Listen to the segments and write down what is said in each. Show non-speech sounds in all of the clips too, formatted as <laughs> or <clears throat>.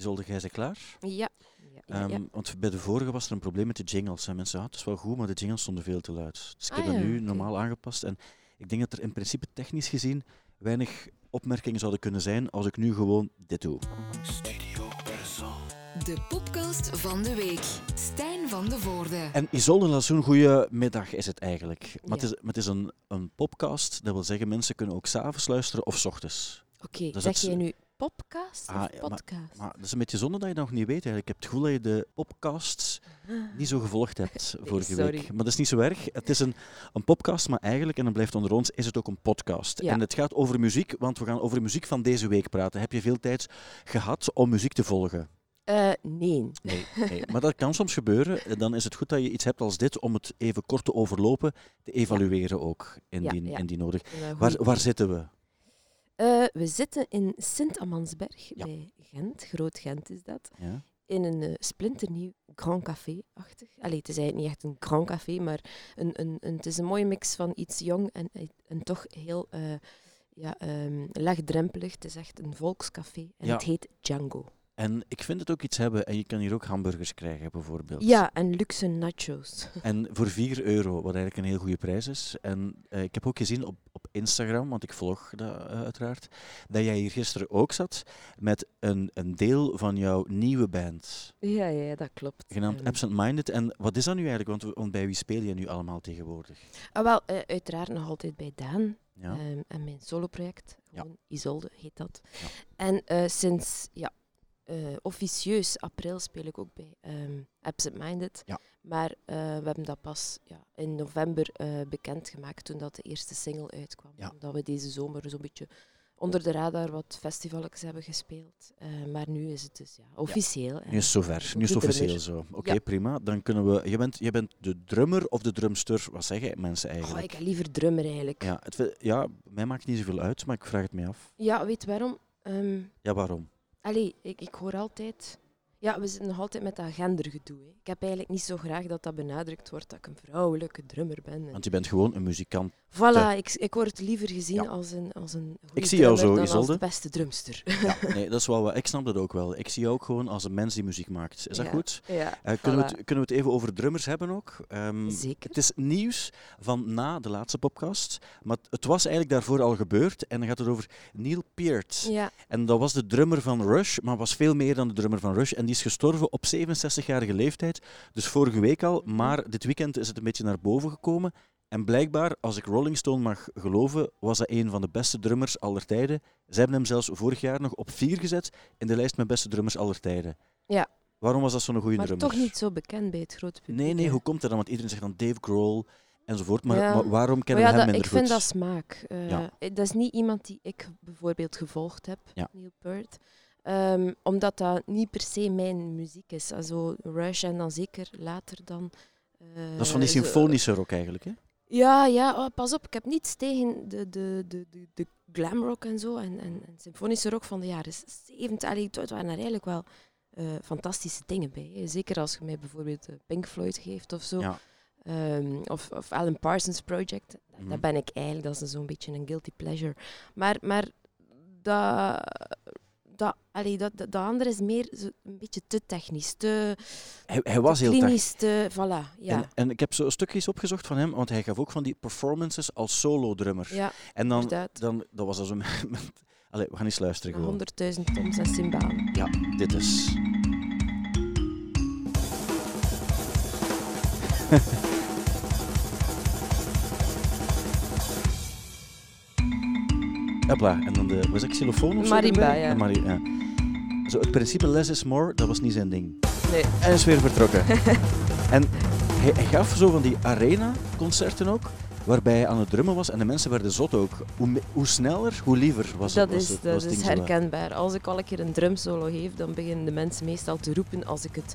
Isolde, jij ze klaar? Ja. ja. Ehm, want bij de vorige was er een probleem met de jingles. En mensen, ah, het is wel goed, maar de jingles stonden veel te luid. Dus ik heb Ah, dat nu normaal aangepast. En ik denk dat er in principe technisch gezien weinig opmerkingen zouden kunnen zijn als ik nu gewoon dit doe. De podcast van de week. Stijn van de Voorde. En Isolde Lassoen, goedemiddag is het eigenlijk. Maar het Ja. is, maar het is een, een podcast, dat wil zeggen mensen kunnen ook s'avonds luisteren of s ochtends. Oké, Dus zeg jij nu podcast Ah, of maar- podcast? Maar dat is een beetje zonde dat je dat nog niet weet. Eigenlijk. Ik heb het gevoel dat je de podcasts niet zo gevolgd hebt <laughs> vorige sorry. week. Maar dat is niet zo erg. Het is een, een podcast, maar eigenlijk, en dat blijft onder ons, is het ook een podcast. Ja. En het gaat over muziek, want we gaan over de muziek van deze week praten. Heb je veel tijd gehad om muziek te volgen? Eh, nee. Nee, nee. maar dat kan soms gebeuren. Dan is het goed dat je iets hebt als dit om het even kort te overlopen, te evalueren ook, indien, Ja, indien nodig. Eh, Waar, waar zitten we? Eh, we zitten in Sint-Amansberg, Ja. bij Gent. Groot Gent is dat. Ja? In een eh, splinternieuw Grand Café-achtig. Allee, het is eigenlijk niet echt een Grand Café, maar een, een, een, het is een mooie mix van iets jong en, en toch heel eh, ja, ehm, laagdrempelig. Het is echt een volkscafé en Ja. het heet Django. En ik vind het ook iets hebben, en je kan hier ook hamburgers krijgen bijvoorbeeld. Ja, en luxe nachos. En voor 4 euro, wat eigenlijk een heel goede prijs is. En eh, ik heb ook gezien op Instagram, want ik volg dat eh, uiteraard, dat jij hier gisteren ook zat met een, een deel van jouw nieuwe band, Ja, ja, dat klopt. genaamd Ehm, Absent Minded. En wat is dat nu eigenlijk? Want, want bij wie speel je nu allemaal tegenwoordig? Ah, wel, eh, uiteraard nog altijd bij Daan Ja? ehm, en mijn soloproject. Ja. Isolde heet dat. Ja. En eh, sinds ja, eh, officieus april speel ik ook bij ehm Absent Minded. Ja. Maar eh, we hebben dat pas ja, in november eh bekendgemaakt toen dat de eerste single uitkwam. Ja. Omdat we deze zomer zo'n beetje onder de radar wat festivals hebben gespeeld. Maar nu is het dus ja, officieel. Nu is het zover, nu is het officieel zo. Oké, prima. Dan kunnen we... Je bent, je bent de drummer of de drumster, wat zeggen mensen Oh, eigenlijk? ik heb liever drummer eigenlijk. ja, het, ja, mij maakt niet zoveel uit, maar ik vraag het mij af. Ja, weet waarom? Ehm, Ja, waarom? Allee, ik, ik hoor altijd... Ja, we zitten nog altijd met dat gendergedoe. Hè. Ik heb eigenlijk niet zo graag dat dat benadrukt wordt dat ik een vrouwelijke drummer ben. En Want je bent gewoon een muzikant. voilà, ik, ik word liever gezien Ja. als een, als een goede Ik zie jou zo, dan als de beste drumster. Ja, <laughs> nee, dat is wel wat. Ik snap dat ook wel. Ik zie jou ook gewoon als een mens die muziek maakt. Is dat Ja. goed? Ja, Eh, kunnen, we het, kunnen we het even over drummers hebben ook? Ehm, Zeker. het is nieuws van na de laatste podcast, maar het was eigenlijk daarvoor al gebeurd. En dan gaat het over Neil Peart. Ja, En dat was de drummer van Rush, maar was veel meer dan de drummer van Rush. En die is gestorven op 67-jarige leeftijd. Dus vorige week al, maar dit weekend is het een beetje naar boven gekomen. En blijkbaar, als ik Rolling Stone mag geloven, was hij een van de beste drummers aller tijden. Ze hebben hem zelfs vorig jaar nog op vier gezet in de lijst met beste drummers aller tijden. Ja. Waarom was dat zo'n goede maar drummer? toch niet zo bekend bij het grote publiek. Nee, nee, hè. hoe komt dat dan? Want iedereen zegt dan Dave Grohl enzovoort. Maar, Ja. maar waarom kennen ja, we hem dat, minder ik vind dat smaak. Eh, Ja. eh, Dat is niet iemand die ik bijvoorbeeld gevolgd heb. Neil Peart. Ehm, omdat dat niet per se mijn muziek is. Also Rush en dan zeker later dan... eh, Dat is van die symfonische rock eigenlijk, hè? Ja, ja oh, pas op. Ik heb niets tegen de, de, de, de, de glamrock en zo. En, en, en symfonische rock van de jaren 70. Allee, het waren er eigenlijk wel eh, fantastische dingen bij. hè. Zeker als je mij bijvoorbeeld eh, Pink Floyd geeft of zo. Ja. Ehm, of, of Alan Parsons Project. Dat ben ik eigenlijk. Dat is zo'n beetje een guilty pleasure. Maar, maar dat... Dat, allee, dat, dat, dat andere is meer zo een beetje te technisch, te, Hij, hij was te heel klinisch, te... Voilà, ja. En, en ik heb zo stukjes opgezocht van hem, want hij gaf ook van die performances als solo-drummer. ja, en dan, inderdaad. dan dat was dat <laughs> zo met, Allee, we gaan eens luisteren gewoon. 100.000 toms en cymbalen. Ja, dit is. <laughs> Hopla, en dan de, was ik xylofoon of zo Marimba, ja. Ja. Zo, het principe less is more, dat was niet zijn ding. Nee. En hij is weer vertrokken. <laughs> en hij, hij gaf zo van die arena-concerten ook, waarbij hij aan het drummen was en de mensen werden zot ook. Hoe, sneller, hoe liever was dat was is, het, dat was het is herkenbaar. Als ik al een keer een drumsolo geef, dan beginnen de mensen meestal te roepen als ik het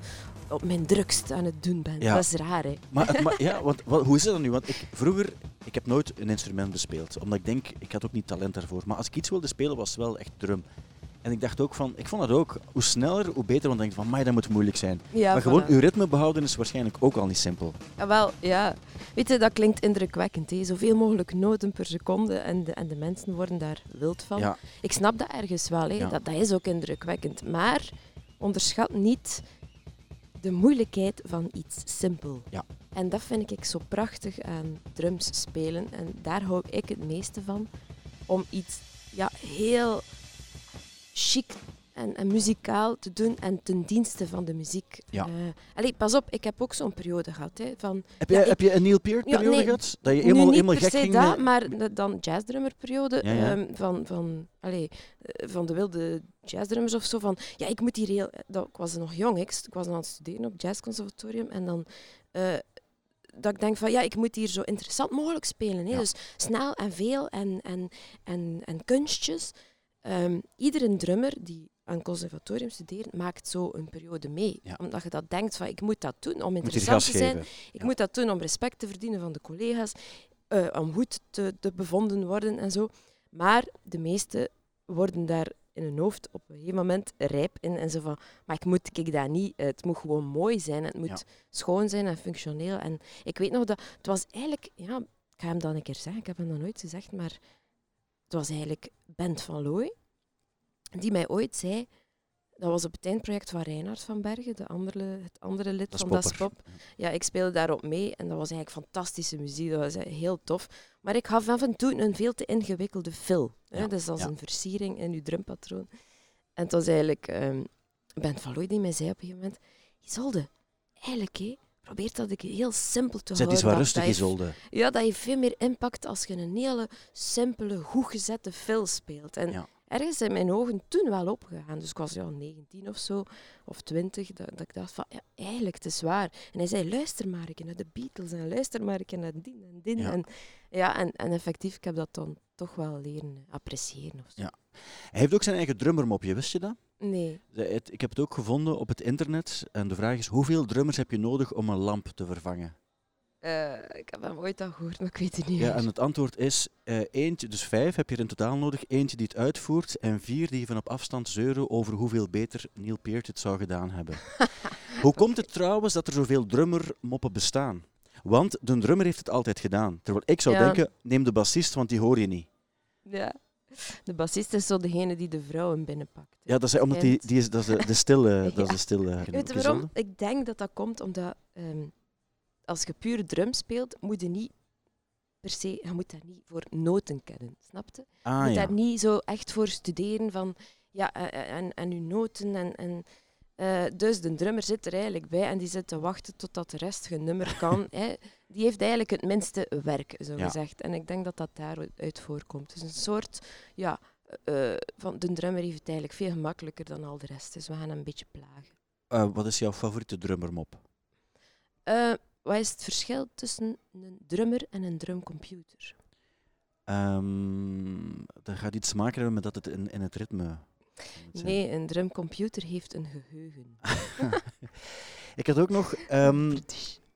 op mijn drukst aan het doen ben. Ja. Dat is raar, hè? Maar, <laughs> ja, want, wat, hoe is dan nu? Want ik, vroeger, ik heb nooit een instrument bespeeld. Omdat ik denk, ik had ook niet talent daarvoor. Maar als ik iets wilde spelen, was het wel echt drum. En ik dacht ook van, ik vond dat ook, hoe sneller, hoe beter. Want ik denk van, maar dat moet moeilijk zijn. Ja, maar gewoon uw ritme behouden is waarschijnlijk ook al niet simpel. Ja, wel, ja. Weet je, dat klinkt indrukwekkend. Hè? Zoveel mogelijk noten per seconde en de, en de mensen worden daar wild van. Ja, Ik snap dat ergens wel, hè? Ja. Dat, dat is ook indrukwekkend. Maar onderschat niet de moeilijkheid van iets simpel. Ja. En dat vind ik zo prachtig aan drums spelen. En daar hou ik het meeste van. Om iets ja, heel chic en, en muzikaal te doen en ten dienste van de muziek. Ja. Eh, allee, pas op, ik heb ook zo'n periode gehad. Hè, van, Heb je, Ja, ik- heb je een Neil Peart Ja, periode nee, gehad? Dat je helemaal, helemaal gek ging? dat, maar de- dan jazzdrummerperiode Ja, ja. ehm, van, van, allee, eh, van de wilde jazzdrummers of zo. Van, ja, ik moet hier heel... Dat, ik was nog jong, ik, ik was aan het studeren op het jazzconservatorium en dan... eh, dat ik denk van, ja, ik moet hier zo interessant mogelijk spelen. Hè? Dus snel en veel en, en, en, en kunstjes. Ehm, iedere drummer die aan conservatorium studeert, maakt zo een periode mee. Ja. Omdat je dat denkt van, ik moet dat doen om interessant te zijn. geven. Ik Ja. moet dat doen om respect te verdienen van de collega's, eh, om goed te, te bevonden worden en zo. Maar de meesten worden daar in hun hoofd op een gegeven moment rijp in en zo van, maar ik moet ik dat niet, het moet gewoon mooi zijn, het moet Ja. schoon zijn en functioneel. En ik weet nog dat, het was eigenlijk, ja, ik ga hem dan een keer zeggen, ik heb hem nog nooit gezegd, maar was eigenlijk Bent van Looy, die mij ooit zei, dat was op het eindproject van Reinhard van Bergen, de andere, het andere lid Dat van Das. Pop. Ja, ik speelde daarop mee en dat was eigenlijk fantastische muziek. Dat was eh, heel tof. Maar ik gaf af en toe een veel te ingewikkelde fill. Hè? Ja, Dus als ja. een versiering in uw drumpatroon. En het was eigenlijk ehm Ben van Looy die mij zei op een gegeven moment... Isolde, eigenlijk, hé, probeer dat ik heel simpel te Zet houden. wat dat- rustig, dat je Isolde. ja, dat heeft veel meer impact als je een hele simpele, goed gezette film speelt. En Ja. Ergens zijn mijn ogen toen wel opgegaan. Dus ik was ja, 19 of zo, of 20, dat, dat ik dacht van, ja, eigenlijk, het is waar. En hij zei, luister maar een keer naar de Beatles en luister maar een keer naar die en. Ja. En, ja, en, en effectief, ik heb dat dan toch wel leren appreciëren. Of zo. Ja. Hij heeft ook zijn eigen drummermopje, wist je dat? Nee. Ik heb het ook gevonden op het internet. En de vraag is, hoeveel drummers heb je nodig om een lamp te vervangen? Eh, ik heb hem ooit al gehoord, maar ik weet het niet Ja, meer. en het antwoord is eh, eentje, dus vijf heb je er in totaal nodig. Eentje die het uitvoert en vier die van op afstand zeuren over hoeveel beter Neil Peart het zou gedaan hebben. <laughs> Hoe komt het trouwens dat er zoveel drummermoppen bestaan? Want de drummer heeft het altijd gedaan. Terwijl ik zou Ja. denken, neem de bassist, want die hoor je niet. Ja. De bassist is zo degene die de vrouwen binnenpakt. Ja, dat is, omdat die, die is, dat is de, de stille... <laughs> Dat is Ja. de stille Weet je waarom? Ik denk dat dat komt omdat ehm, als je puur drum speelt, moet je niet per se, je moet daar niet voor noten kennen, snap je? Je Ah moet ja. daar niet zo echt voor studeren van, ja, eh, eh, en, en je noten en... en eh, dus de drummer zit er eigenlijk bij en die zit te wachten totdat de rest genummerd <laughs> kan. hè. Die heeft eigenlijk het minste werk, zo Ja. gezegd. En ik denk dat dat daaruit voorkomt. Dus een soort, ja, van de drummer heeft het eigenlijk veel gemakkelijker dan al de rest. Dus we gaan hem een beetje plagen. Wat is jouw favoriete drummermop? Wat is het verschil tussen een drummer en een drumcomputer? Ehm, dat gaat iets te maken hebben met dat het in, in het ritme... Nee, een drumcomputer heeft een geheugen. <laughs> Ik had ook nog... ehm,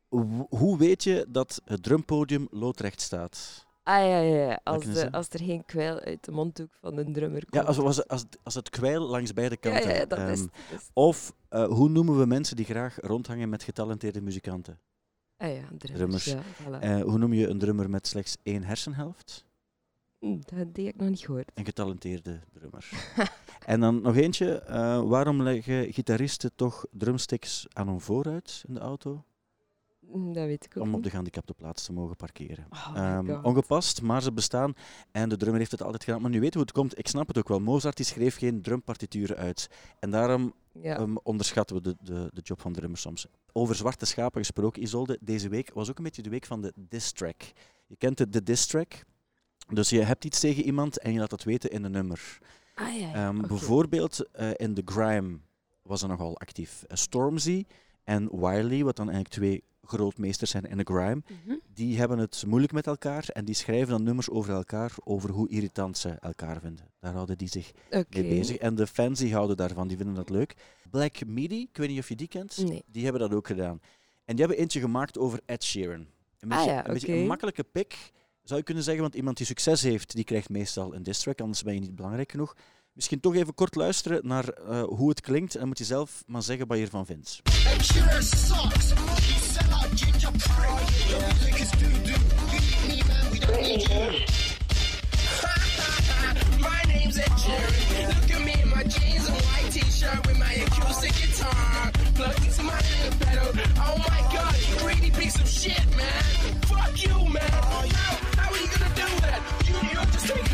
<laughs> hoe weet je dat het drumpodium loodrecht staat? Ah ja, ja, ja. Als, de, als er geen kwijl uit de mondhoek van een drummer komt. Ja, als, als, als, het- als het kwijl langs beide kanten. ja, ja, dat ehm, is- Of eh, hoe noemen we mensen die graag rondhangen met getalenteerde muzikanten? Ah ja, drummers. drummers. Ja, voilà. Eh, hoe noem je een drummer met slechts één hersenhelft? Hm, dat die heb ik nog niet gehoord. Een getalenteerde drummer. <laughs> en dan nog eentje. eh, waarom leggen gitaristen toch drumsticks aan hun vooruit in de auto? Hm, Dat weet ik ook Om op de gehandicapte plaats te mogen parkeren. Oh Ehm, ongepast, maar ze bestaan. En de drummer heeft het altijd gedaan. Maar nu weten we hoe het komt. Ik snap het ook wel. Mozart die schreef geen drumpartituren uit. En daarom Ja. ehm, onderschatten we de, de, de job van drummers soms. Over zwarte schapen gesproken, Isolde. Deze week was ook een beetje de week van de diss track. Je kent de, de diss track. Dus je hebt iets tegen iemand en je laat dat weten in een nummer. ah, ja, ja. Ehm. Bijvoorbeeld eh, in The Grime was er nogal actief. Eh, Stormzy en Wiley, wat dan eigenlijk twee grootmeesters zijn in de grime, Mhm. die hebben het moeilijk met elkaar en die schrijven dan nummers over elkaar, over hoe irritant ze elkaar vinden. Daar houden die zich mee bezig. En de fans die houden daarvan, die vinden dat leuk. Black Midi, ik weet niet of je die kent, Nee. die hebben dat ook gedaan. En die hebben eentje gemaakt over Ed Sheeran. Een beetje, Ah ja, een, beetje een makkelijke pick, zou je kunnen zeggen, want iemand die succes heeft, die krijgt meestal een diss track, anders ben je niet belangrijk genoeg. Misschien toch even kort luisteren naar eh, hoe het klinkt en moet je zelf maar zeggen wat je ervan vindt.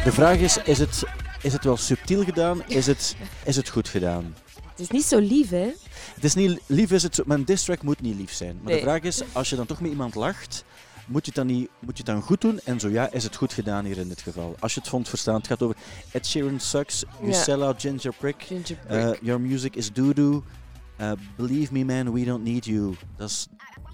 De vraag is, is het is het wel subtiel gedaan? Is het, is het goed gedaan? Het is niet zo lief, hè? Het is niet lief, is het, zo- maar een diss track moet niet lief zijn. Maar Nee. de vraag is, als je dan toch met iemand lacht, moet je het dan, niet, moet je het dan goed doen? En zo ja, is het goed gedaan hier in dit geval? Als je het vond verstaan, het gaat over Ed Sheeran sucks, you Ja. sell out Ginger Prick, Ginger uh, Brick. your music is doo-doo, uh, believe me man, we don't need you. Dat is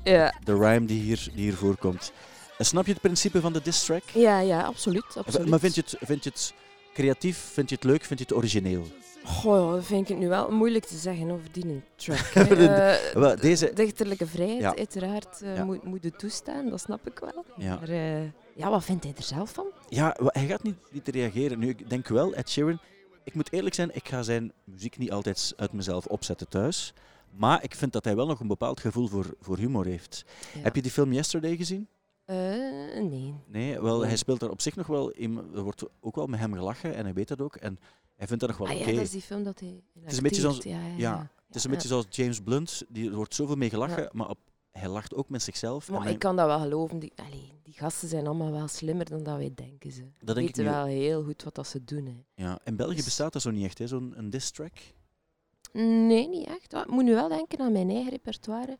ja. de rhyme die hier, die hier voorkomt. En snap je het principe van de diss track? ja, ja, absoluut. absoluut. Maar vind je, het, vind je het creatief, vind je het leuk, vind je het origineel? Goh, dat vind ik nu wel moeilijk te zeggen over die een track. <laughs> Eh, deze- Dichterlijke vrijheid, Ja. uiteraard, Ja. moet, moet het toestaan, dat snap ik wel. Ja. Maar eh, ja, wat vindt hij er zelf van? Ja, hij gaat niet, niet reageren. Nu, ik denk wel, Ed Sheeran, ik moet eerlijk zijn, ik ga zijn muziek niet altijd uit mezelf opzetten thuis. Maar ik vind dat hij wel nog een bepaald gevoel voor, voor humor heeft. Heb je die film Yesterday gezien? Eh, nee. Nee, wel, Nee. hij speelt daar op zich nog wel. in- Er wordt ook wel met hem gelachen en hij weet dat ook. En hij vindt dat nog wel Ah, oké. ja, dat is die film dat hij in is een beetje zoals- Ja, ja, ja, ja. Het is een beetje zoals James Blunt, die, er wordt zoveel mee gelachen, maar op, hij lacht ook met zichzelf. Maar ik kan dat wel geloven. Die, allee, die gasten zijn allemaal wel slimmer dan dat wij denken. Ze dat denk weten wel heel goed wat dat ze doen. Hè. Ja. In België Dus- bestaat dat zo niet echt, zo'n een diss track. Nee, niet echt. Ik moet nu wel denken aan mijn eigen repertoire.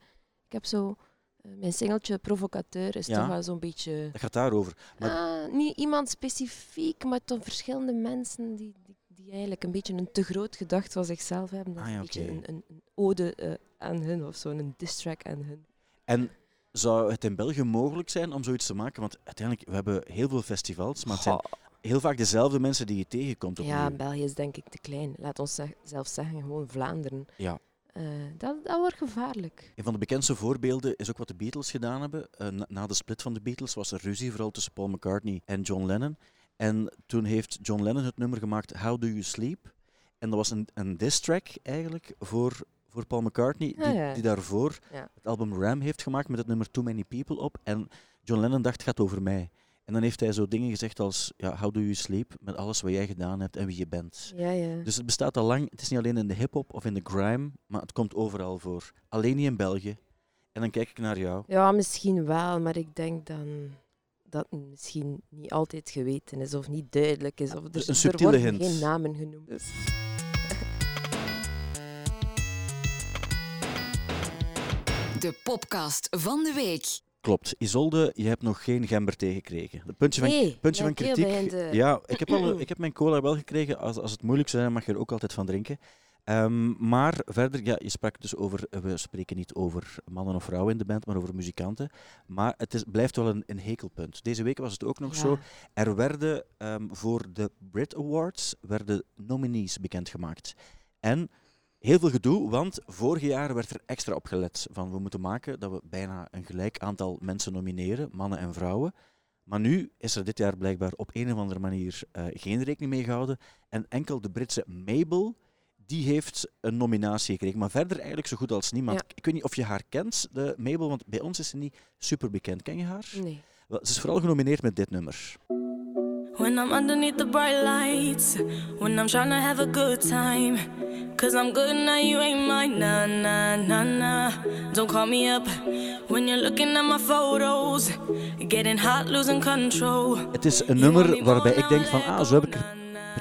Ik heb zo... eh, mijn singeltje Provocateur is Ja. toch wel zo'n beetje... Dat gaat daarover. Maar Ah, niet iemand specifiek, maar toch verschillende mensen die, die, die eigenlijk een beetje een te groot gedacht van zichzelf hebben. Dat Ah ja, een beetje een, een, een ode eh, aan hun of zo, een diss track aan hun. En zou het in België mogelijk zijn om zoiets te maken? Want uiteindelijk, we hebben heel veel festivals, maar het zijn heel vaak dezelfde mensen die je tegenkomt. Opnieuw. Ja, België is denk ik te klein. Laat ons zelf zeggen, gewoon Vlaanderen. Ja. Eh, dat, dat wordt gevaarlijk. Een van de bekendste voorbeelden is ook wat de Beatles gedaan hebben. Eh, na, na de split van de Beatles was er ruzie, vooral tussen Paul McCartney en John Lennon. En toen heeft John Lennon het nummer gemaakt How Do You Sleep? En dat was een, een diss track eigenlijk voor, voor Paul McCartney, die, Ah, ja. die daarvoor Ja. het album Ram heeft gemaakt met het nummer Too Many People op. En John Lennon dacht, het gaat over mij. En dan heeft hij zo dingen gezegd als ja, How Do You Sleep? Met alles wat jij gedaan hebt en wie je bent. Ja, ja. Dus het bestaat al lang. Het is niet alleen in de hip-hop of in de grime, maar het komt overal voor. Alleen niet in België. En dan kijk ik naar jou. Ja, misschien wel, maar ik denk dan dat het misschien niet altijd geweten is of niet duidelijk is. Of er, een er subtiele worden hint. geen namen genoemd. Dus. De podcast van de week. Klopt. Isolde, je hebt nog geen gember tegengekregen. Het puntje van, Nee, puntje van kritiek. Ja, ik heb, al, <clears throat> ik heb mijn cola wel gekregen. Als, als het moeilijk zou zijn, mag je er ook altijd van drinken. Ehm, maar verder, ja, je sprak dus over, we spreken niet over mannen of vrouwen in de band, maar over muzikanten. Maar het is, blijft wel een, een hekelpunt. Deze week was het ook nog ja. zo. Er werden ehm, voor de Brit Awards werden nominees bekendgemaakt. En heel veel gedoe, want vorig jaar werd er extra op gelet van we moeten maken dat we bijna een gelijk aantal mensen nomineren, mannen en vrouwen. Maar nu is er dit jaar blijkbaar op een of andere manier eh, geen rekening mee gehouden. En enkel de Britse Mabel, die heeft een nominatie gekregen. Maar verder eigenlijk zo goed als niemand. Ja. Ik weet niet of je haar kent, de Mabel, want bij ons is ze niet super bekend. Ken je haar? Nee. Wel, Ze is vooral genomineerd met dit nummer. When I'm underneath the bright lights, when I'm trying to have a good time. Cause I'm good now, you ain't mine. Nah, nah, nah, nah. Don't call me up when you're looking at my photos. Getting hot, losing control. Het is een nummer waarbij ik denk van, ah, zo heb ik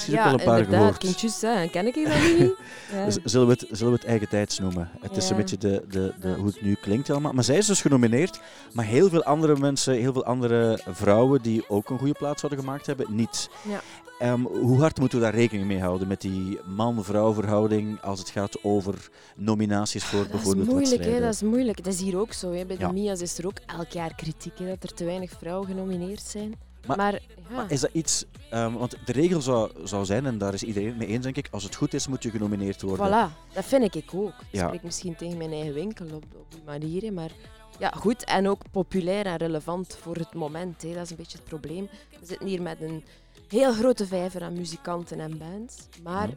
precies ook Ja, wel een paar inderdaad, gehoord. kindjes, hè. ken ik dat niet? <laughs> Ja. Zullen we, het, zullen we het eigen tijds noemen? Het is een Ja. beetje de, de, de, hoe het nu klinkt allemaal. Maar zij is dus genomineerd, maar heel veel andere mensen, heel veel andere vrouwen die ook een goede plaats hadden gemaakt hebben, niet. Ja. Ehm, hoe hard moeten we daar rekening mee houden met die man-vrouw verhouding als het gaat over nominaties voor Dat is bijvoorbeeld moeilijk, hè. Dat is moeilijk. Het is hier ook zo. Hè. Bij de Ja. Mia's is er ook elk jaar kritiek, hè, dat er te weinig vrouwen genomineerd zijn. Maar- Maar, ja. Maar is dat iets, ehm, want de regel zou, zou zijn, en daar is iedereen mee eens denk ik, als het goed is moet je genomineerd worden. Voilà, dat vind ik ook. Ik Ja. spreek misschien tegen mijn eigen winkel op, op die manier, maar ja, goed en ook populair en relevant voor het moment. Hè. Dat is een beetje het probleem. We zitten hier met een heel grote vijver aan muzikanten en bands, maar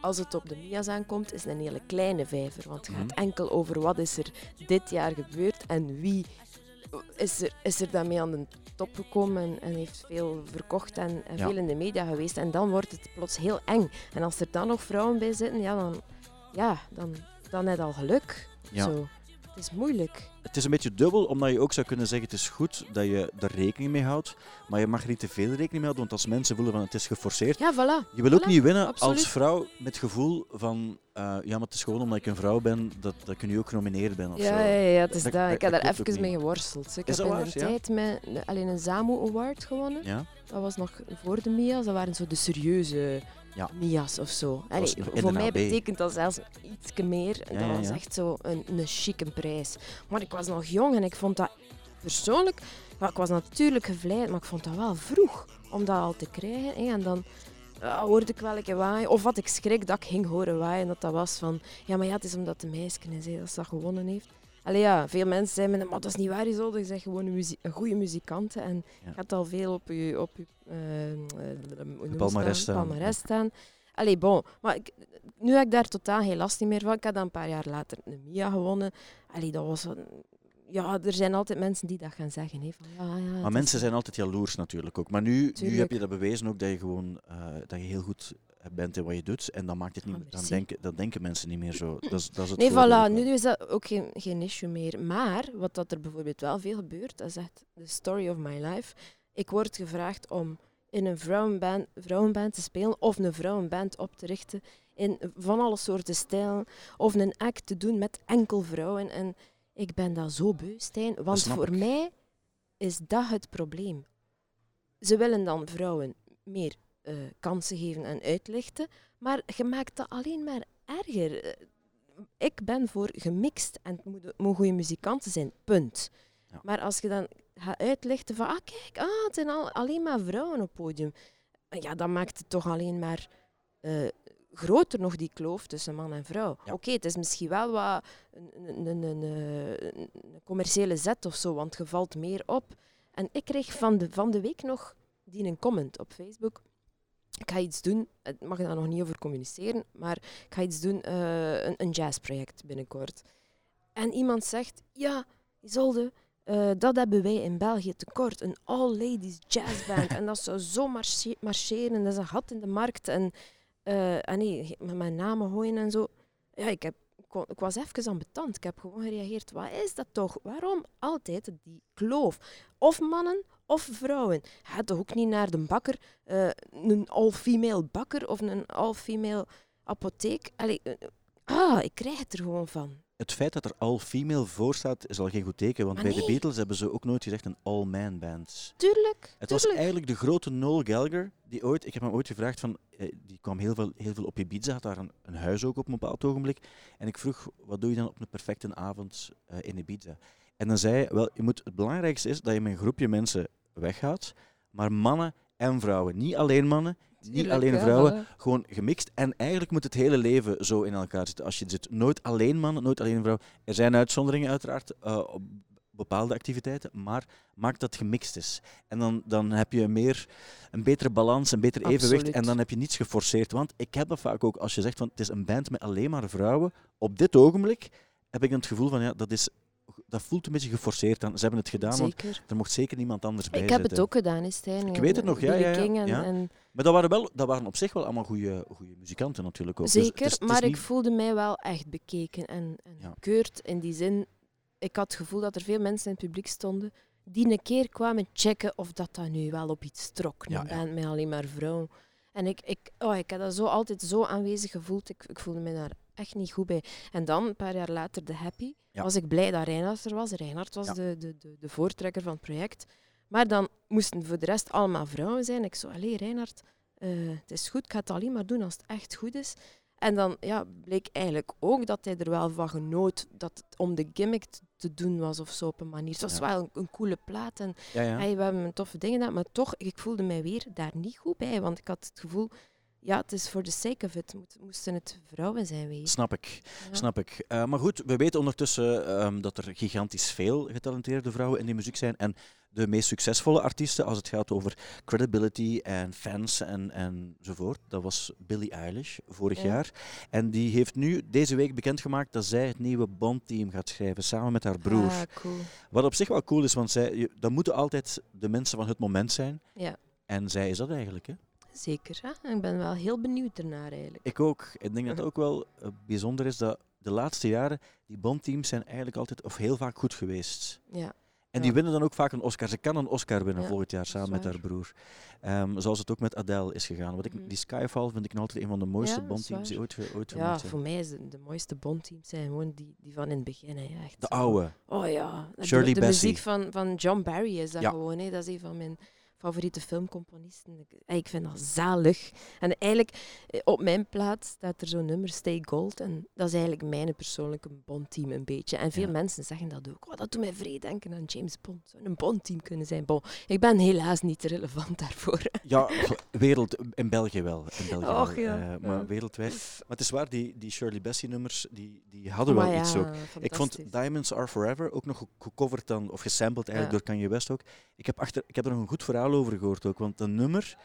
als het op de Mia's aankomt, is het een hele kleine vijver, want het gaat Mhm. enkel over wat is er dit jaar gebeurd en wie is er, is er daarmee aan de top gekomen en, en heeft veel verkocht en, en Ja. veel in de media geweest. En dan wordt het plots heel eng. En als er dan nog vrouwen bij zitten, ja, dan, ja, dan, dan je al geluk. Ja. Zo. Het is moeilijk. Het is een beetje dubbel, omdat je ook zou kunnen zeggen: het is goed dat je er rekening mee houdt, maar je mag er niet te veel rekening mee houden, want als mensen voelen van het is geforceerd. Ja, voilà. Je wil ook niet winnen absoluut. als vrouw met het gevoel van: eh, ja, maar het is gewoon omdat ik een vrouw ben dat, dat ik nu ook genomineerd ben. Of Ja, zo. ja, ja, het is Dat- Ik heb daar even mee geworsteld. Ik Is heb in de? Ja? tijd met, alleen een ZAMU Award gewonnen. Ja? Dat was nog voor de Mia's. Dat waren zo de serieuze Ja. Mia's of zo. Allee, voor mij betekent dat zelfs iets meer. Ja, dat was echt zo een, een chique prijs. Maar ik was nog jong en ik vond dat persoonlijk... ja, ik was natuurlijk gevleid, maar ik vond dat wel vroeg om dat al te krijgen. hè. En dan ja, hoorde ik wel een waaien. Of wat ik schrik dat ik ging horen waaien. Dat dat was van... Ja, maar ja, het is omdat de meisje is, hè, dat ze dat gewonnen heeft. Allee, ja, veel mensen zeggen, me, maar dat is niet waar, zo. Je bent gewoon een, muzie- een goede muzikant. En je hebt al veel op je, op je palmares dat? staan. staan. Allee, bon. Maar ik, nu heb ik daar totaal geen last niet meer van. Ik heb dan een paar jaar later een Mia gewonnen. Allee, dat was... een- Ja, er zijn altijd mensen die dat gaan zeggen. Hè, van, ja, ja, Maar is- mensen zijn altijd jaloers natuurlijk ook. Maar nu, nu heb je dat bewezen ook dat je gewoon eh, dat je heel goed bent in wat je doet. En dan maakt het niet Ah. Dan denken, dan denken mensen niet meer zo. Dat is, dat is het Nee, voilà, nu is dat ook geen, geen issue meer. Maar wat dat er bijvoorbeeld wel veel gebeurt, dat is echt de story of my life. Ik word gevraagd om in een vrouwenband, vrouwenband te spelen of een vrouwenband op te richten in van alle soorten stijlen of een act te doen met enkel vrouwen. En ik ben dat zo beu, Stijn, want voor ik. mij is dat het probleem. Ze willen dan vrouwen meer eh, kansen geven en uitlichten, maar je maakt dat alleen maar erger. Eh, Ik ben voor gemixt en het moet goede muzikanten zijn, punt. Ja. Maar als je dan gaat uitlichten van, ah kijk, ah, het zijn al, alleen maar vrouwen op podium. Ja, dan maakt het toch alleen maar eh, groter nog die kloof tussen man en vrouw. Ja. Oké, het is misschien wel wat een, een, een, een, commerciële zet of zo, want je valt meer op. En ik kreeg van de, van de week nog die een comment op Facebook. Ik ga iets doen, ik mag daar nog niet over communiceren, maar ik ga iets doen, eh, een, een jazzproject binnenkort. En iemand zegt, ja, Isolde, eh, dat hebben wij in België tekort, een all-ladies jazzband. en dat zou zo marche- marcheren, dat is een gat in de markt. En, eh, en nee, met mijn namen gooien en zo. Ja, ik, heb, ik was even aan betand. Ik heb gewoon gereageerd, wat is dat toch? Waarom altijd die kloof? Of mannen of vrouwen. Ga toch ook niet naar de bakker, eh, een all-female bakker of een all-female apotheek. Allee, eh, ah, ik krijg het er gewoon van. Het feit dat er all-female voor staat, is al geen goed teken. Want Maar bij de. Beatles hebben ze ook nooit gezegd een all-man band. Tuurlijk, Het was eigenlijk de grote Noel Gallagher, die ooit, ik heb hem ooit gevraagd van, eh, die kwam heel veel, heel veel op Ibiza, had daar een, een huis ook op een bepaald ogenblik. En ik vroeg, wat doe je dan op een perfecte avond eh, in Ibiza? En dan zei hij, wel, je moet, het belangrijkste is dat je met een groepje mensen weggaat, maar mannen en vrouwen. Niet alleen mannen, niet alleen vrouwen, gewoon gemixt. En eigenlijk moet het hele leven zo in elkaar zitten. Als je zit, nooit alleen mannen, nooit alleen vrouwen. Er zijn uitzonderingen uiteraard eh, op bepaalde activiteiten, maar maak dat gemixt is. En dan, dan heb je meer, een betere balans, een beter evenwicht en dan heb je niets geforceerd. Want ik heb dat vaak ook, als je zegt van het is een band met alleen maar vrouwen, op dit ogenblik heb ik het gevoel van ja, dat, is, dat voelt een beetje geforceerd aan. Ze hebben het gedaan, want er mocht zeker niemand anders bij Ik heb het ook gedaan, hè, Stijn. Ik weet het nog, ja, ja, ja, en Maar dat waren, wel, dat waren op zich wel allemaal goede muzikanten natuurlijk ook. Dus het Zeker, is- het is maar ik voelde mij wel echt bekeken en, en Ja. gekeurd in die zin. Ik had het gevoel dat er veel mensen in het publiek stonden die een keer kwamen checken of dat, dat nu wel op iets trok. Een Ja, ja. met alleen maar vrouwen. En ik, ik, oh, ik heb dat zo altijd zo aanwezig gevoeld. Ik, ik voelde me daar echt niet goed bij. En dan, een paar jaar later, de Happy, Ja. was ik blij dat Reinhard er was. Reinhard was Ja. de, de, de, de voortrekker van het project. Maar dan moesten voor de rest allemaal vrouwen zijn. Ik zo, allee Reinhard, eh, het is goed, ik ga het alleen maar doen als het echt goed is. En dan ja, bleek eigenlijk ook dat hij er wel van genoot dat het om de gimmick te doen was of zo op een manier. Het was Ja. wel een, een coole plaat en hey, we hebben toffe dingen gedaan, maar toch, ik voelde mij weer daar niet goed bij, want ik had het gevoel, ja, het is voor the sake of it, moesten het vrouwen zijn weer. Snap ik, Ja. snap ik. Eh, maar goed, we weten ondertussen ehm, dat er gigantisch veel getalenteerde vrouwen in de muziek zijn. En de meest succesvolle artiesten, als het gaat over credibility en fans en, enzovoort, dat was Billie Eilish vorig Ja. jaar. En die heeft nu deze week bekendgemaakt dat zij het nieuwe Bond-team gaat schrijven, samen met haar broer. Ah, cool. Wat op zich wel cool is, want zij, dat moeten altijd de mensen van het moment zijn. Ja. En zij is dat eigenlijk, hè? Zeker. Hè? Ik ben wel heel benieuwd ernaar eigenlijk. Ik ook. Ik denk dat het ook wel eh, bijzonder is dat de laatste jaren die Bondteams zijn eigenlijk altijd of heel vaak goed geweest. Ja. En die Ja. winnen dan ook vaak een Oscar. Ze kan een Oscar winnen Ja, volgend jaar samen met haar broer. Ehm, zoals het ook met Adele is gegaan. Wat ik, Mhm. Die Skyfall vind ik nog altijd een van de mooiste Ja, Bondteams die ooit, ooit Ja, gemaakt zijn. voor mij is de, de mooiste Bondteams zijn gewoon die, die van in het begin. Hè. Echt De oude. Oh ja. De- Shirley de, Bassey. muziek van, van John Barry is dat gewoon. Hè. Dat is een van mijn favoriete filmcomponisten. Ik, eh, ik vind dat zalig. En eigenlijk, eh, op mijn plaats staat er zo'n nummer, Stay Gold. En dat is eigenlijk mijn persoonlijke Bond-team een beetje. En veel Ja. mensen zeggen dat ook. Oh, dat doet mij vrij denken aan James Bond. Zou een Bond-team kunnen zijn. Bon, ik ben helaas niet relevant daarvoor. <laughs> Ja, wereld, in België wel. In België Och, wel, ja. eh, maar Ja. wereldwijd. Maar het is waar, die, die Shirley Bassey nummers, die, die hadden wel iets ook. Ik vond. Diamonds Are Forever ook nog ge- gecoverd dan, of gesampled eigenlijk door Kanye West ook. Ik heb, achter, ik heb er nog een goed verhaal over gehoord ook, want dat nummer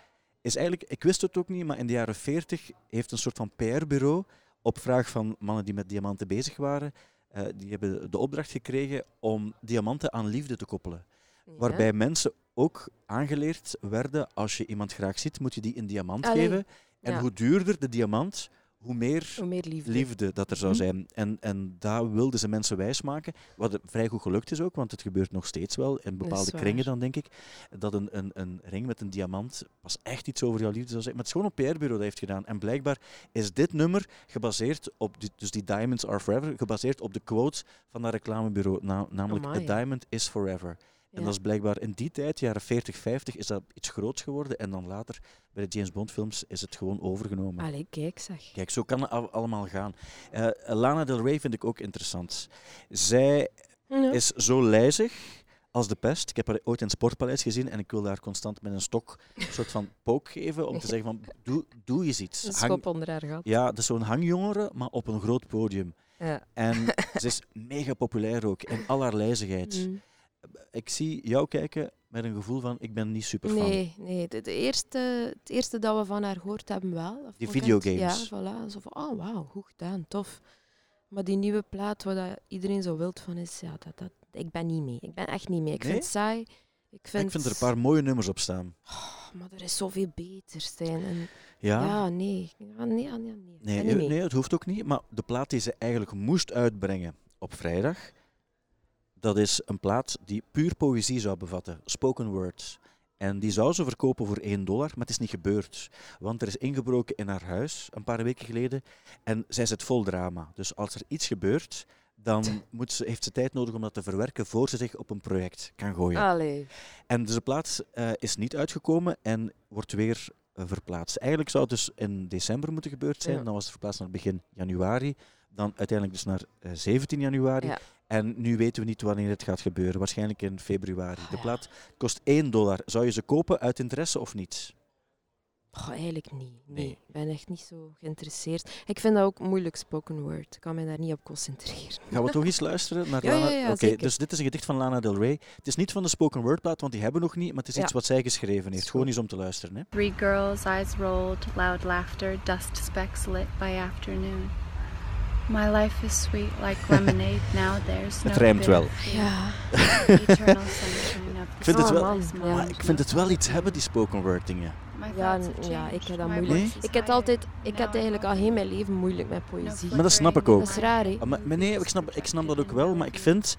is eigenlijk, ik wist het ook niet, maar in de jaren 40 heeft een soort van PR-bureau op vraag van mannen die met diamanten bezig waren, eh, die hebben de opdracht gekregen om diamanten aan liefde te koppelen. Ja. Waarbij mensen ook aangeleerd werden, als je iemand graag ziet, moet je die een diamant Allee, geven. En ja. hoe duurder de diamant, hoe meer Hoe meer liefde. liefde dat er zou Mhm. zijn. En, en daar wilden ze mensen wijsmaken. Wat vrij goed gelukt is ook, want het gebeurt nog steeds wel in bepaalde kringen dan, denk ik. Dat een, een, een ring met een diamant pas echt iets over jouw liefde zou zeggen. Maar het is gewoon een PR-bureau dat heeft gedaan. En blijkbaar is dit nummer gebaseerd op, die, dus die Diamonds Are Forever, gebaseerd op de quote van dat reclamebureau, na- namelijk. A diamond is forever. En dat is blijkbaar in die tijd, jaren 40, 50, is dat iets groots geworden. En dan later, bij de James Bond films, is het gewoon overgenomen. Allee, kijk zeg. Kijk, zo kan het al- allemaal gaan. Eh, Lana Del Rey vind ik ook interessant. Zij Ja. is zo lijzig als de pest. Ik heb haar ooit in het Sportpaleis gezien en ik wil daar constant met een stok een soort van pook geven om te zeggen van, <laughs> doe, doe eens iets. Een Hang- schop onder haar gat. ja, dat is zo'n hangjongere, maar op een groot podium. Ja. En ze is mega populair ook, in al haar lijzigheid. <laughs> Mm. Ik zie jou kijken met een gevoel van, ik ben niet super fan. Nee, nee. De, de eerste, het eerste dat we van haar gehoord hebben wel. Die videogames. Ja, voilà. Zo van, oh wauw, goed gedaan, tof. Maar die nieuwe plaat waar dat iedereen zo wild van is, ja, dat, dat, ik ben niet mee. Ik ben echt niet mee. Ik Nee? vind het saai. Ik vind, Ik vind er een paar mooie nummers op staan. Oh, maar er is zoveel beter, Stijn. En, Ja? ja. nee. Ja, nee, ja, nee, nee. Nee, eh, nee, het hoeft ook niet. Maar de plaat die ze eigenlijk moest uitbrengen op vrijdag, dat is een plaat die puur poëzie zou bevatten, spoken words. En die zou ze verkopen voor 1 dollar, maar het is niet gebeurd. Want er is ingebroken in haar huis een paar weken geleden en zij zit vol drama. Dus als er iets gebeurt, dan moet ze, heeft ze tijd nodig om dat te verwerken voor ze zich op een project kan gooien. Allee. En dus de plaat eh, is niet uitgekomen en wordt weer eh, verplaatst. Eigenlijk zou het dus in december moeten gebeurd zijn. Ja. Dan was het verplaatst naar begin januari. Dan uiteindelijk dus naar eh, 17 januari. Ja. En nu weten we niet wanneer het gaat gebeuren. Waarschijnlijk in februari. De ja. plaat kost 1 dollar. Zou je ze kopen uit interesse of niet? Goh, eigenlijk niet. Nee. Nee. Ik ben echt niet zo geïnteresseerd. Ik vind dat ook moeilijk spoken word. Ik kan me daar niet op concentreren. Gaan we toch <laughs> eens luisteren naar Ja, Lana? ja, ja, Oké, dus dit is een gedicht van Lana Del Rey. Het is niet van de spoken word plaat, want die hebben we nog niet. Maar het is Ja. iets wat zij geschreven heeft. Gewoon eens om te luisteren. Hè. Three girls, eyes rolled, loud laughter, dust specks lit by afternoon. My life is sweet like <laughs> lemonade. Now there's no Het rijmt wel. Ja. Eternal sunshine of Ik vind het wel- ja. Ik vind het wel iets hebben, die spoken word dingen. Ja, ja, ik heb dat moeilijk. Ik heb altijd, ik had eigenlijk al heel mijn leven moeilijk met poëzie. Maar dat snap ik ook. Dat is raar, hè? Maar, maar nee, ik snap, ik snap dat ook wel, maar ik vind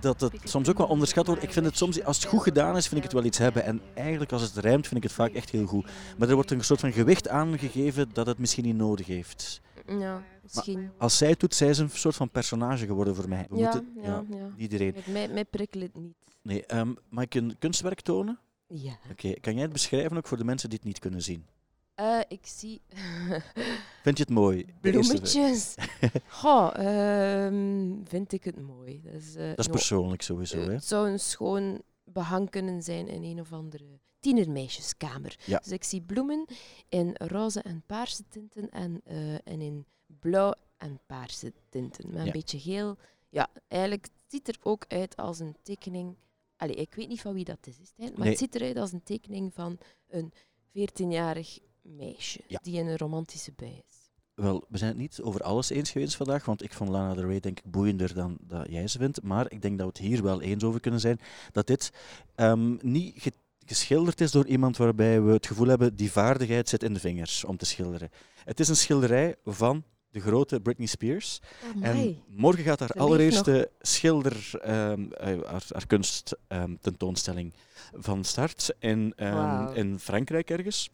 dat het soms ook wel onderschat wordt. Ik vind het soms, als het goed gedaan is, vind ik het wel iets hebben. En eigenlijk als het rijmt, vind ik het vaak echt heel goed. Maar er wordt een soort van gewicht aangegeven dat het misschien niet nodig heeft. Ja, misschien. Als zij het doet, zij is een soort van personage geworden voor mij. We Ja, moeten, ja, ja. Iedereen. Mij, mij prikkelt het niet. Nee, ehm, mag ik een kunstwerk tonen? Ja. Oké, kan jij het beschrijven ook voor de mensen die het niet kunnen zien? Eh, ik zie <laughs> Vind je het mooi? Bloemetjes. <laughs> Goh, ehm, vind ik het mooi. Dat is, eh, Dat is persoonlijk sowieso, eh, hè? Het zou een schoon behang kunnen zijn in een of andere tienermeisjeskamer. Ja. Dus ik zie bloemen in roze en paarse tinten en, eh, en in blauw en paarse tinten. Met een Ja. beetje geel. Ja, eigenlijk het ziet er ook uit als een tekening. Allee, ik weet niet van wie dat is, maar Nee. het ziet eruit als een tekening van een 14-jarig meisje Ja. die in een romantische bui is. Wel, we zijn het niet over alles eens geweest vandaag, want ik vond Lana Del Rey denk ik boeiender dan dat jij ze vindt. Maar ik denk dat we het hier wel eens over kunnen zijn dat dit ehm, niet geschilderd is door iemand waarbij we het gevoel hebben die vaardigheid zit in de vingers om te schilderen. Het is een schilderij van de grote Britney Spears. En morgen gaat haar allereerste schilder, ehm, eh, haar, haar kunst ehm, tentoonstelling van start in, ehm, in Frankrijk ergens.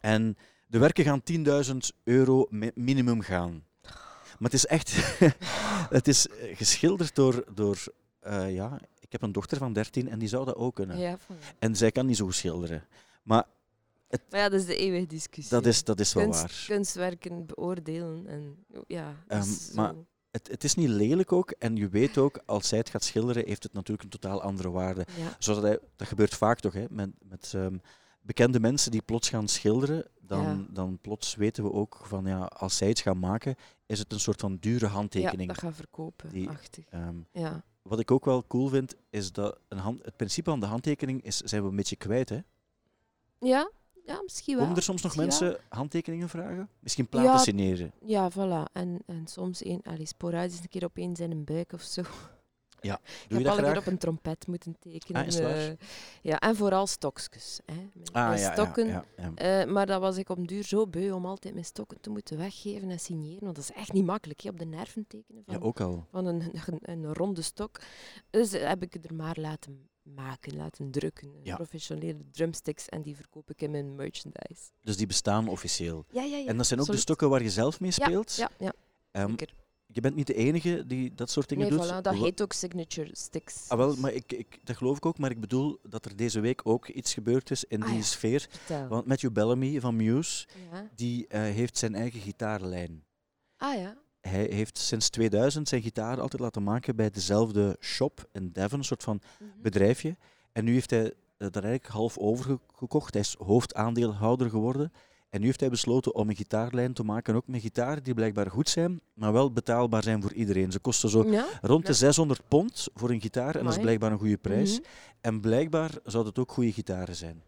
En de werken gaan 10.000 euro mi- minimum gaan. Maar het is echt, <laughs> het is eh, geschilderd door, door eh, ja, ik heb een dochter van 13 en die zou dat ook kunnen. Ja. En zij kan niet zo goed schilderen. Maar Maar ja, dat is de eeuwige discussie. dat is, dat is wel Kunst- waar. Kunstwerken beoordelen. En, ja, Ehm, maar- Het, het is niet lelijk ook. En je weet ook, als zij het gaat schilderen, heeft het natuurlijk een totaal andere waarde. ja. Zoals dat, dat gebeurt vaak toch, hè, met, met ehm, bekende mensen die plots gaan schilderen. Dan, Ja. dan plots weten we ook van, ja, als zij iets gaan maken, is het een soort van dure ja, handtekening. dat gaan verkopen. Die- achtig. Ehm, Ja. Wat ik ook wel cool vind, is dat een hand, het principe van de handtekening is, zijn we een beetje kwijt. Hè? Ja? ja, misschien wel. Komen er soms nog Misschien wel. mensen handtekeningen vragen? Misschien platen Ja, signeren. Ja, voilà. En, en soms een, allee, sporadisch een keer opeens in een buik of zo. Doe ik je heb al een keer graag? op een trompet moeten tekenen. Ah, eh, ja, en vooral stokjes. Hè. Mijn, Ah, mijn ja, stokken. ja, ja, ja. Eh, maar dat was ik op duur zo beu om altijd mijn stokken te moeten weggeven en signeren. Want dat is echt niet makkelijk, hè, op de nerven tekenen van, Ja, ook al. van een, <laughs> een, een ronde stok. Dus eh, heb ik het er maar laten maken, laten drukken. Ja. Professionele drumsticks en die verkoop ik in mijn merchandise. Dus die bestaan officieel. Ja, ja, ja. en dat zijn ook de stokken waar je zelf mee Ja, speelt. Ja, ja, zeker. Je bent niet de enige die dat soort dingen Nee, doet. voilà, dat heet ook signature sticks. Ah, wel, maar ik, ik, dat geloof ik ook, maar ik bedoel dat er deze week ook iets gebeurd is in Ah, die ja. sfeer. Vertel. Want Matthew Bellamy van Muse, Ja. die eh, heeft zijn eigen gitaarlijn. Ah ja. Hij heeft sinds 2000 zijn gitaar altijd laten maken bij dezelfde shop in Devon, een soort van Mhm. bedrijfje. En nu heeft hij eh, daar eigenlijk half overgekocht. Hij is hoofdaandeelhouder geworden. En nu heeft hij besloten om een gitaarlijn te maken, ook met gitaren die blijkbaar goed zijn, maar wel betaalbaar zijn voor iedereen. Ze kosten zo Ja? rond de Ja. 600 pond voor een gitaar en dat is blijkbaar een goede prijs. Mhm. En blijkbaar zouden het ook goede gitaren zijn.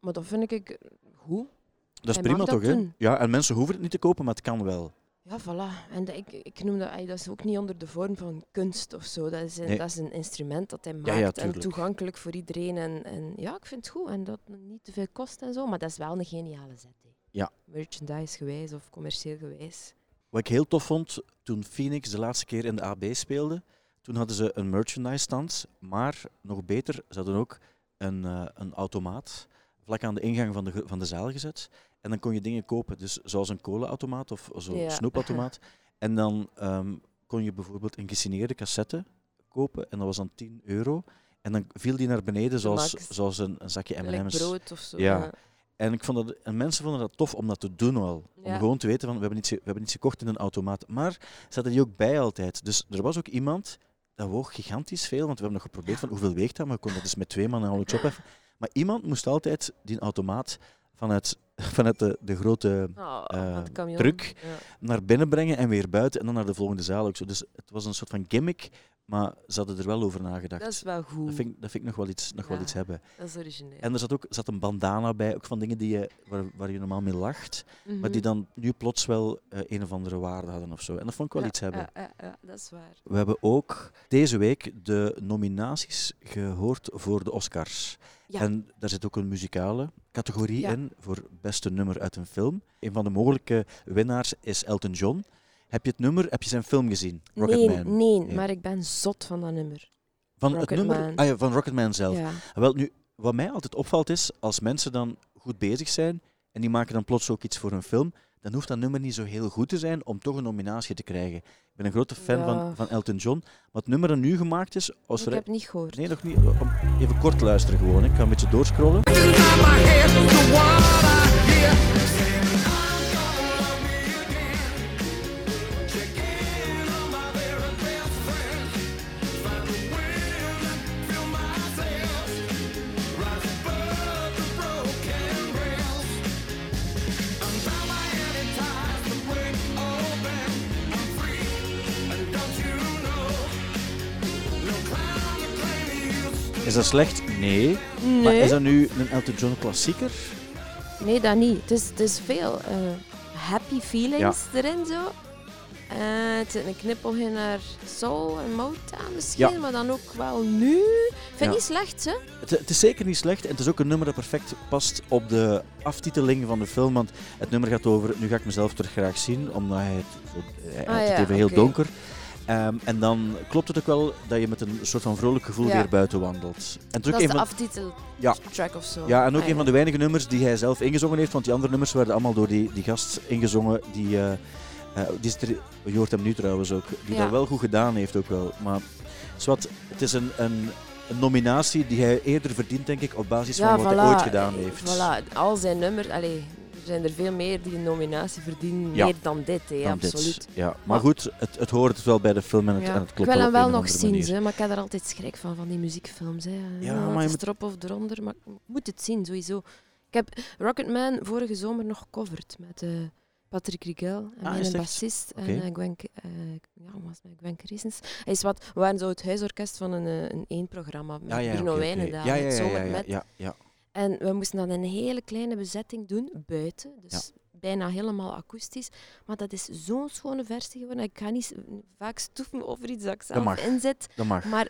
Maar dat vind ik goed. Dat is Hij prima toch, hè? Ja, en mensen hoeven het niet te kopen, maar het kan wel. Ja, voilà. En dat- ik, ik noem dat, dat is ook niet onder de vorm van kunst of zo. Dat is, Nee. dat is een instrument dat hij maakt Ja, ja, en toegankelijk voor iedereen. En, en ja, ik vind het goed. En dat het niet te veel kost en zo. Maar dat is wel een geniale zet. hè. Ja. Merchandise gewijs of commercieel gewijs. Wat ik heel tof vond toen Phoenix de laatste keer in de AB speelde, toen hadden ze een merchandise stand, maar nog beter, ze hadden ook een, eh, een automaat vlak aan de ingang van de, van de zaal gezet. En dan kon je dingen kopen, dus zoals een cola-automaat of zo'n Ja. snoepautomaat. <laughs> En dan ehm, kon je bijvoorbeeld een gesigneerde cassette kopen en dat was dan 10 euro. En dan viel die naar beneden zoals, zoals een, een zakje M&M's. brood of zo. Ja. En, ik vond dat, en mensen vonden dat tof om dat te doen wel. Om gewoon te weten van, we hebben, iets, we hebben iets gekocht in een automaat. Maar ze hadden die ook bij altijd. Dus er was ook iemand, dat woog gigantisch veel, want we hebben nog geprobeerd van hoeveel weegt dat, maar we konden dat dus met twee man al iets opheffen. Maar iemand moest altijd die automaat vanuit, <laughs> vanuit de, de grote Oh, eh, wat camion. truc. Ja. naar binnen brengen en weer buiten en dan naar de volgende zaal ook zo. Dus het was een soort van gimmick, maar ze hadden er wel over nagedacht. Dat is wel goed. dat, vind, ik- dat vind ik nog wel iets, nog wel iets hebben. Dat is origineel. En er zat ook zat een bandana bij, ook van dingen die je, waar, waar je normaal mee lacht, maar die Mhm. dan nu plots wel eh, een of andere waarde hadden of zo. En dat vond ik wel Ja, iets hebben. Ja, ja, dat is waar. We hebben ook deze week de nominaties gehoord voor de Oscars. Ja. En daar zit ook een muzikale categorie in voor beste nummer uit een film. Een van de mogelijke winnaars is Elton John. Heb je het nummer, heb je zijn film gezien? Nee, Rocketman. nee, Nee. maar ik ben zot van dat nummer. Van het Rocketman. nummer ah ja, van Rocketman zelf. Ja. Wel, nu, wat mij altijd opvalt is, als mensen dan goed bezig zijn en die maken dan plots ook iets voor een film, dan hoeft dat nummer niet zo heel goed te zijn om toch een nominatie te krijgen. Ik ben een grote fan Ja. van, van Elton John. Maar het nummer dat nu gemaakt is, als Ik er... heb het niet gehoord. Nee, nog niet. Om- Even kort luisteren gewoon. hè. Ik ga een beetje doorscrollen. Dat slecht? Nee. Maar Nee, is dat nu een Elton John klassieker? nee dat niet. Het is, het is veel eh, happy feelings erin zo. Eh, het zit een knippel in naar soul en Motown misschien, Ja. maar dan ook wel nu. Ik vind Ja. het niet slecht, hè? Het, het is zeker niet slecht en het is ook een nummer dat perfect past op de aftiteling van de film. Want het nummer gaat over nu ga ik mezelf terug graag zien, omdat hij het, hij Ah, het even heel donker. Ehm, en dan klopt het ook wel dat je met een soort van vrolijk gevoel Ja. weer buiten wandelt. En Dat is een de van, aftiteltrack Ja. of zo. ja, en ook een van de weinige nummers die hij zelf ingezongen heeft, want die andere nummers werden allemaal door die, die gast ingezongen. Die, eh, eh, die er, je hoort hem nu trouwens ook, die Ja. dat wel goed gedaan heeft ook wel. Maar zwart, het is een, een, een nominatie die hij eerder verdient, denk ik, op basis Ja, van wat voilà, hij ooit gedaan heeft. Voilà, al zijn nummers, allee, zijn er veel meer die een nominatie verdienen, Ja. meer dan dit, hè, dan dit. absoluut. Ja, maar Maar- goed, het, het hoort wel bij de film en het, Ja. en het Ik klopt wil hem wel een nog zien, maar ik heb er altijd schrik van, van die muziekfilms. Hè. Ja, maar je moet- erop of eronder, maar ik moet het zien, sowieso. Ik heb Rocketman vorige zomer nog gecoverd met eh, Patrick Rigel en Ah, mijn het echt? bassist en eh, Gwen, eh, ja, was met Gwen Christens. Hij is wat, we waren zo het huisorkest van een, een één-programma met Ja, ja, Bruno oké, oké. Wijnen daar, Ja, ja, met ja, ja, ja, ja. En we moesten dan een hele kleine bezetting doen, buiten. Dus bijna helemaal akoestisch. Maar dat is zo'n schone versie geworden. Ik ga niet vaak stoeven over iets dat ik zelf inzet. Dat mag. Maar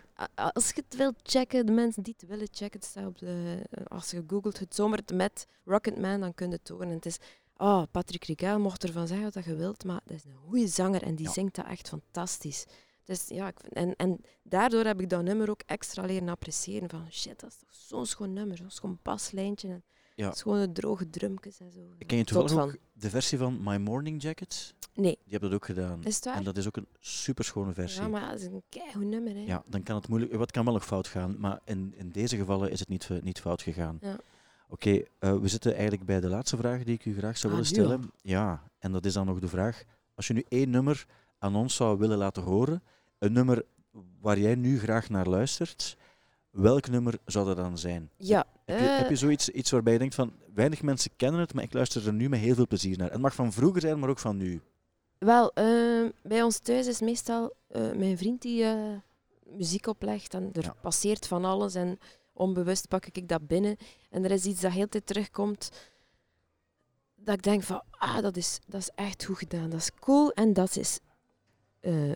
als je het wilt checken, de mensen die het willen checken, het staat op de, als je googelt het zomer met Rocketman, dan kun je het horen. En het is, oh, Patrick Rigel mocht ervan zeggen wat je wilt, maar dat is een goede zanger en die Ja. zingt dat echt fantastisch. Dus ja, ik vind- en, en daardoor heb ik dat nummer ook extra leren appreciëren. Van shit, dat is toch zo'n schoon nummer, zo'n schoon baslijntje en Ja. schone droge drummetjes en zo. Ken je Tot toevallig ook van. de versie van My Morning Jacket? Nee, Die hebben dat ook gedaan. is het waar? En dat is ook een superschone versie. ja, maar dat is een keigoed nummer. Hè. Ja, dan kan het moeilijk. Wat kan wel nog fout gaan, maar in, in deze gevallen is het niet, eh, niet fout gegaan. Ja. Oké, eh, we zitten eigenlijk bij de laatste vraag die ik u graag zou Ah, willen stellen. Ja, en dat is dan nog de vraag: als je nu één nummer aan ons zou willen laten horen, een nummer waar jij nu graag naar luistert, welk nummer zou dat dan zijn? Ja, Heb je, eh, heb je zoiets iets waarbij je denkt van weinig mensen kennen het, maar ik luister er nu met heel veel plezier naar? Het mag van vroeger zijn, maar ook van nu. Wel, eh, bij ons thuis is meestal eh, mijn vriend die eh, muziek oplegt en er Ja. passeert van alles en onbewust pak ik dat binnen en er is iets dat heel de tijd terugkomt dat ik denk van, ah, dat is, dat is echt goed gedaan, dat is cool en dat is, eh,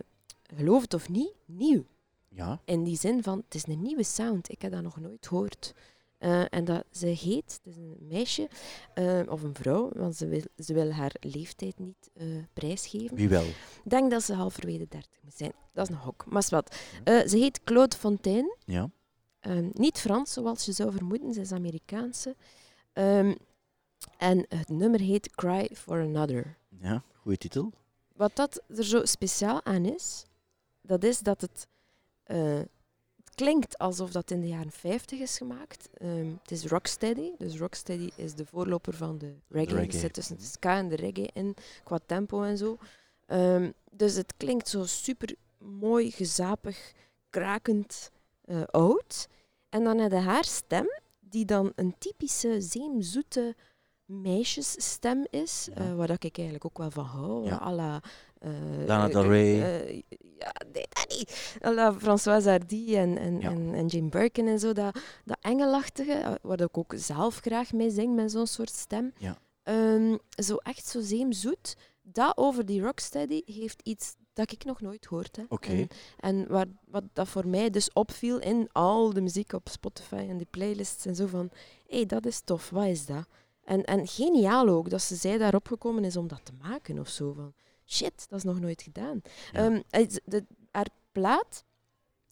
geloof het of niet, nieuw. Ja, In die zin van, het is een nieuwe sound. Ik heb dat nog nooit gehoord. Eh, en dat ze heet, het is een meisje eh, of een vrouw, want ze wil, ze wil haar leeftijd niet eh, prijsgeven. wie wel? Ik denk dat ze halverwege 30 moet zijn. Dat is een hok. Maar is wat. Ze heet Claude Fontaine. Ja, Ehm, niet Frans, zoals je zou vermoeden. Ze is Amerikaanse. Ehm, en het nummer heet Cry for Another. ja goede titel. Wat dat er zo speciaal aan is, dat is dat het, eh, het klinkt alsof dat in de jaren 50 is gemaakt. Ehm, het is rocksteady, dus rocksteady is de voorloper van de reggae. reggae. Er zit tussen de ska en de reggae in, qua tempo en zo. Ehm, dus het klinkt zo super mooi, gezapig, krakend eh, oud. En dan heb je haar stem, die dan een typische zeemzoete meisjesstem is, Ja. eh, waar dat ik eigenlijk ook wel van hou. Ja. à la, eh, Lana eh, Del Rey. ja, nee, dat niet. À la Françoise Hardy en, en, Ja. en, en Jane Birkin en zo. Dat, dat engelachtige, waar ik ook zelf graag mee zing met zo'n soort stem. Ja. Ehm, zo echt zo zeemzoet. Dat over die rocksteady heeft iets dat ik nog nooit. Hè. En, en waar, wat dat voor mij dus opviel in al de muziek op Spotify en die playlists en zo van, hé, hey, dat is tof, wat is dat? En, en geniaal ook, dat ze zij daarop gekomen is om dat te maken of zo. Van, shit, dat is nog nooit gedaan. Ja. Ehm, het- de, haar plaat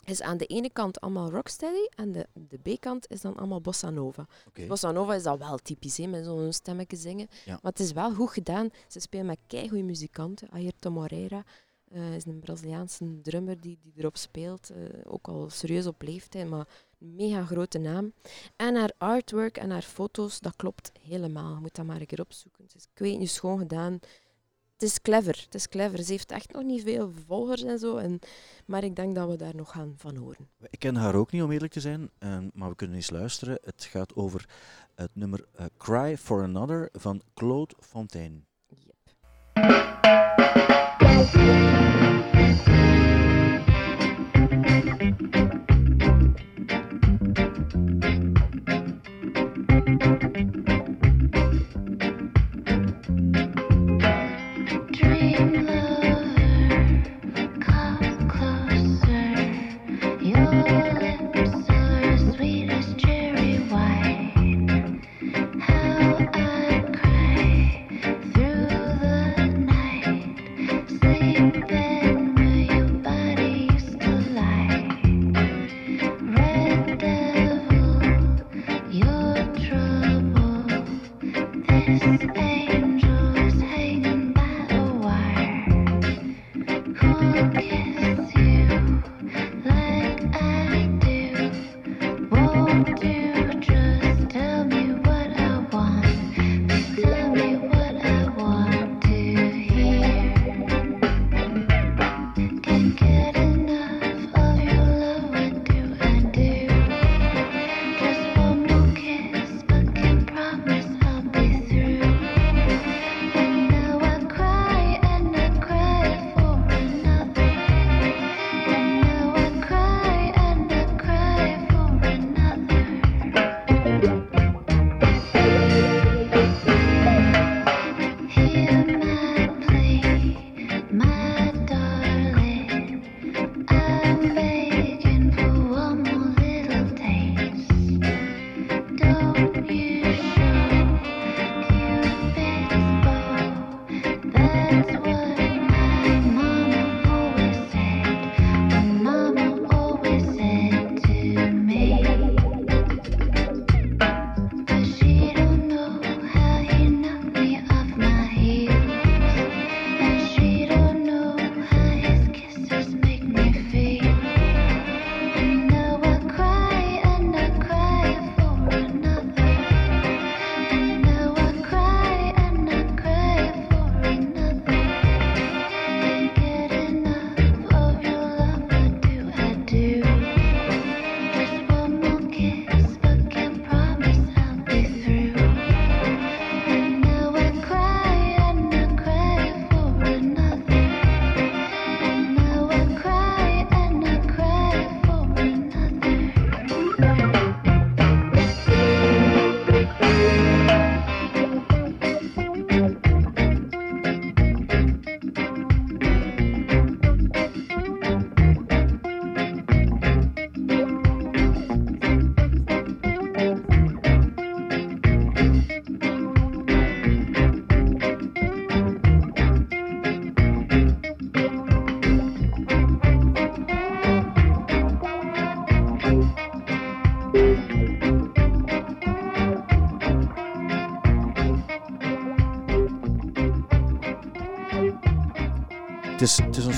is aan de ene kant allemaal rocksteady en de, de B-kant is dan allemaal bossa nova. Bossa Nova is dat wel typisch, hè, met zo'n stemmetje zingen. Ja. Maar het is wel goed gedaan. Ze spelen met keigoede muzikanten. Ayrton Moreira eh, is een Braziliaanse drummer die, die erop speelt. eh, ook al serieus op leeftijd, maar mega grote naam. En haar artwork en haar foto's, dat klopt helemaal. Je moet dat maar een keer opzoeken. Het is, ik weet niet, schoon gedaan. Het is clever, het is clever. Ze heeft echt nog niet veel volgers en zo. En, maar ik denk dat we daar nog gaan van horen. Ik ken haar ook niet, om eerlijk te zijn, eh, maar we kunnen eens luisteren. Het gaat over het nummer eh, Cry for Another van Claude Fontaine. Yep.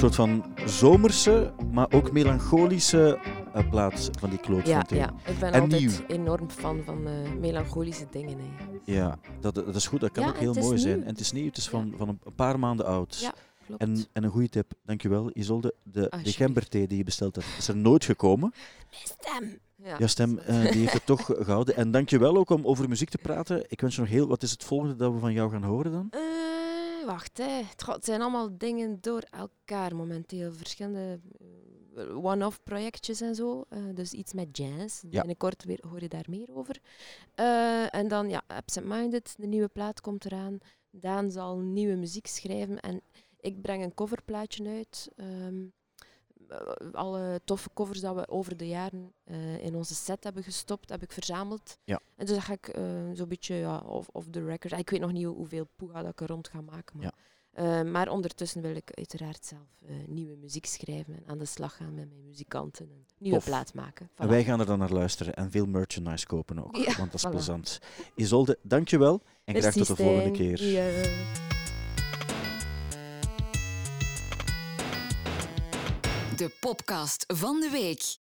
Soort van zomerse, maar ook melancholische uh, plaat van die Claude Ja, Fontaine. ja, ik ben En altijd nieuw. enorm fan van eh, melancholische dingen. Hè. Ja, dat, dat is goed. Dat kan Ja, ook heel mooi zijn. nieuw. En het is nieuw. Het is van, van een paar maanden oud. Ja, klopt. En, en een goede tip. Dankjewel, Isolde. De, de gemberthee die je besteld hebt, is er nooit gekomen. Stem! Ja, Ja, stem, eh, die heeft het toch gehouden. En dankjewel ook om over muziek te praten. Ik wens je nog heel... Wat is het volgende dat we van jou gaan horen dan? Wacht, hè. Het, zijn allemaal dingen door elkaar momenteel. Verschillende eh, one-off projectjes en zo. Eh, dus iets met jazz. Ja. Binnenkort weer, hoor je daar meer over. Eh, en dan, ja, Absent Minded, de nieuwe plaat komt eraan. Daan zal nieuwe muziek schrijven. En ik breng een coverplaatje uit. Eh, alle toffe covers dat we over de jaren eh, in onze set hebben gestopt, heb ik verzameld. Ja. En dus dat ga ik eh, zo'n beetje ja, off, off the record. Ik weet nog niet hoe- hoeveel poega dat ik er rond ga maken. Maar, eh, maar ondertussen wil ik uiteraard zelf eh, nieuwe muziek schrijven en aan de slag gaan met mijn muzikanten en nieuwe Tof. plaat maken. En wij gaan er dan naar luisteren en veel merchandise kopen ook, want dat is voilà. plezant. Isolde, dankjewel en graag tot de volgende keer. De podcast van de week.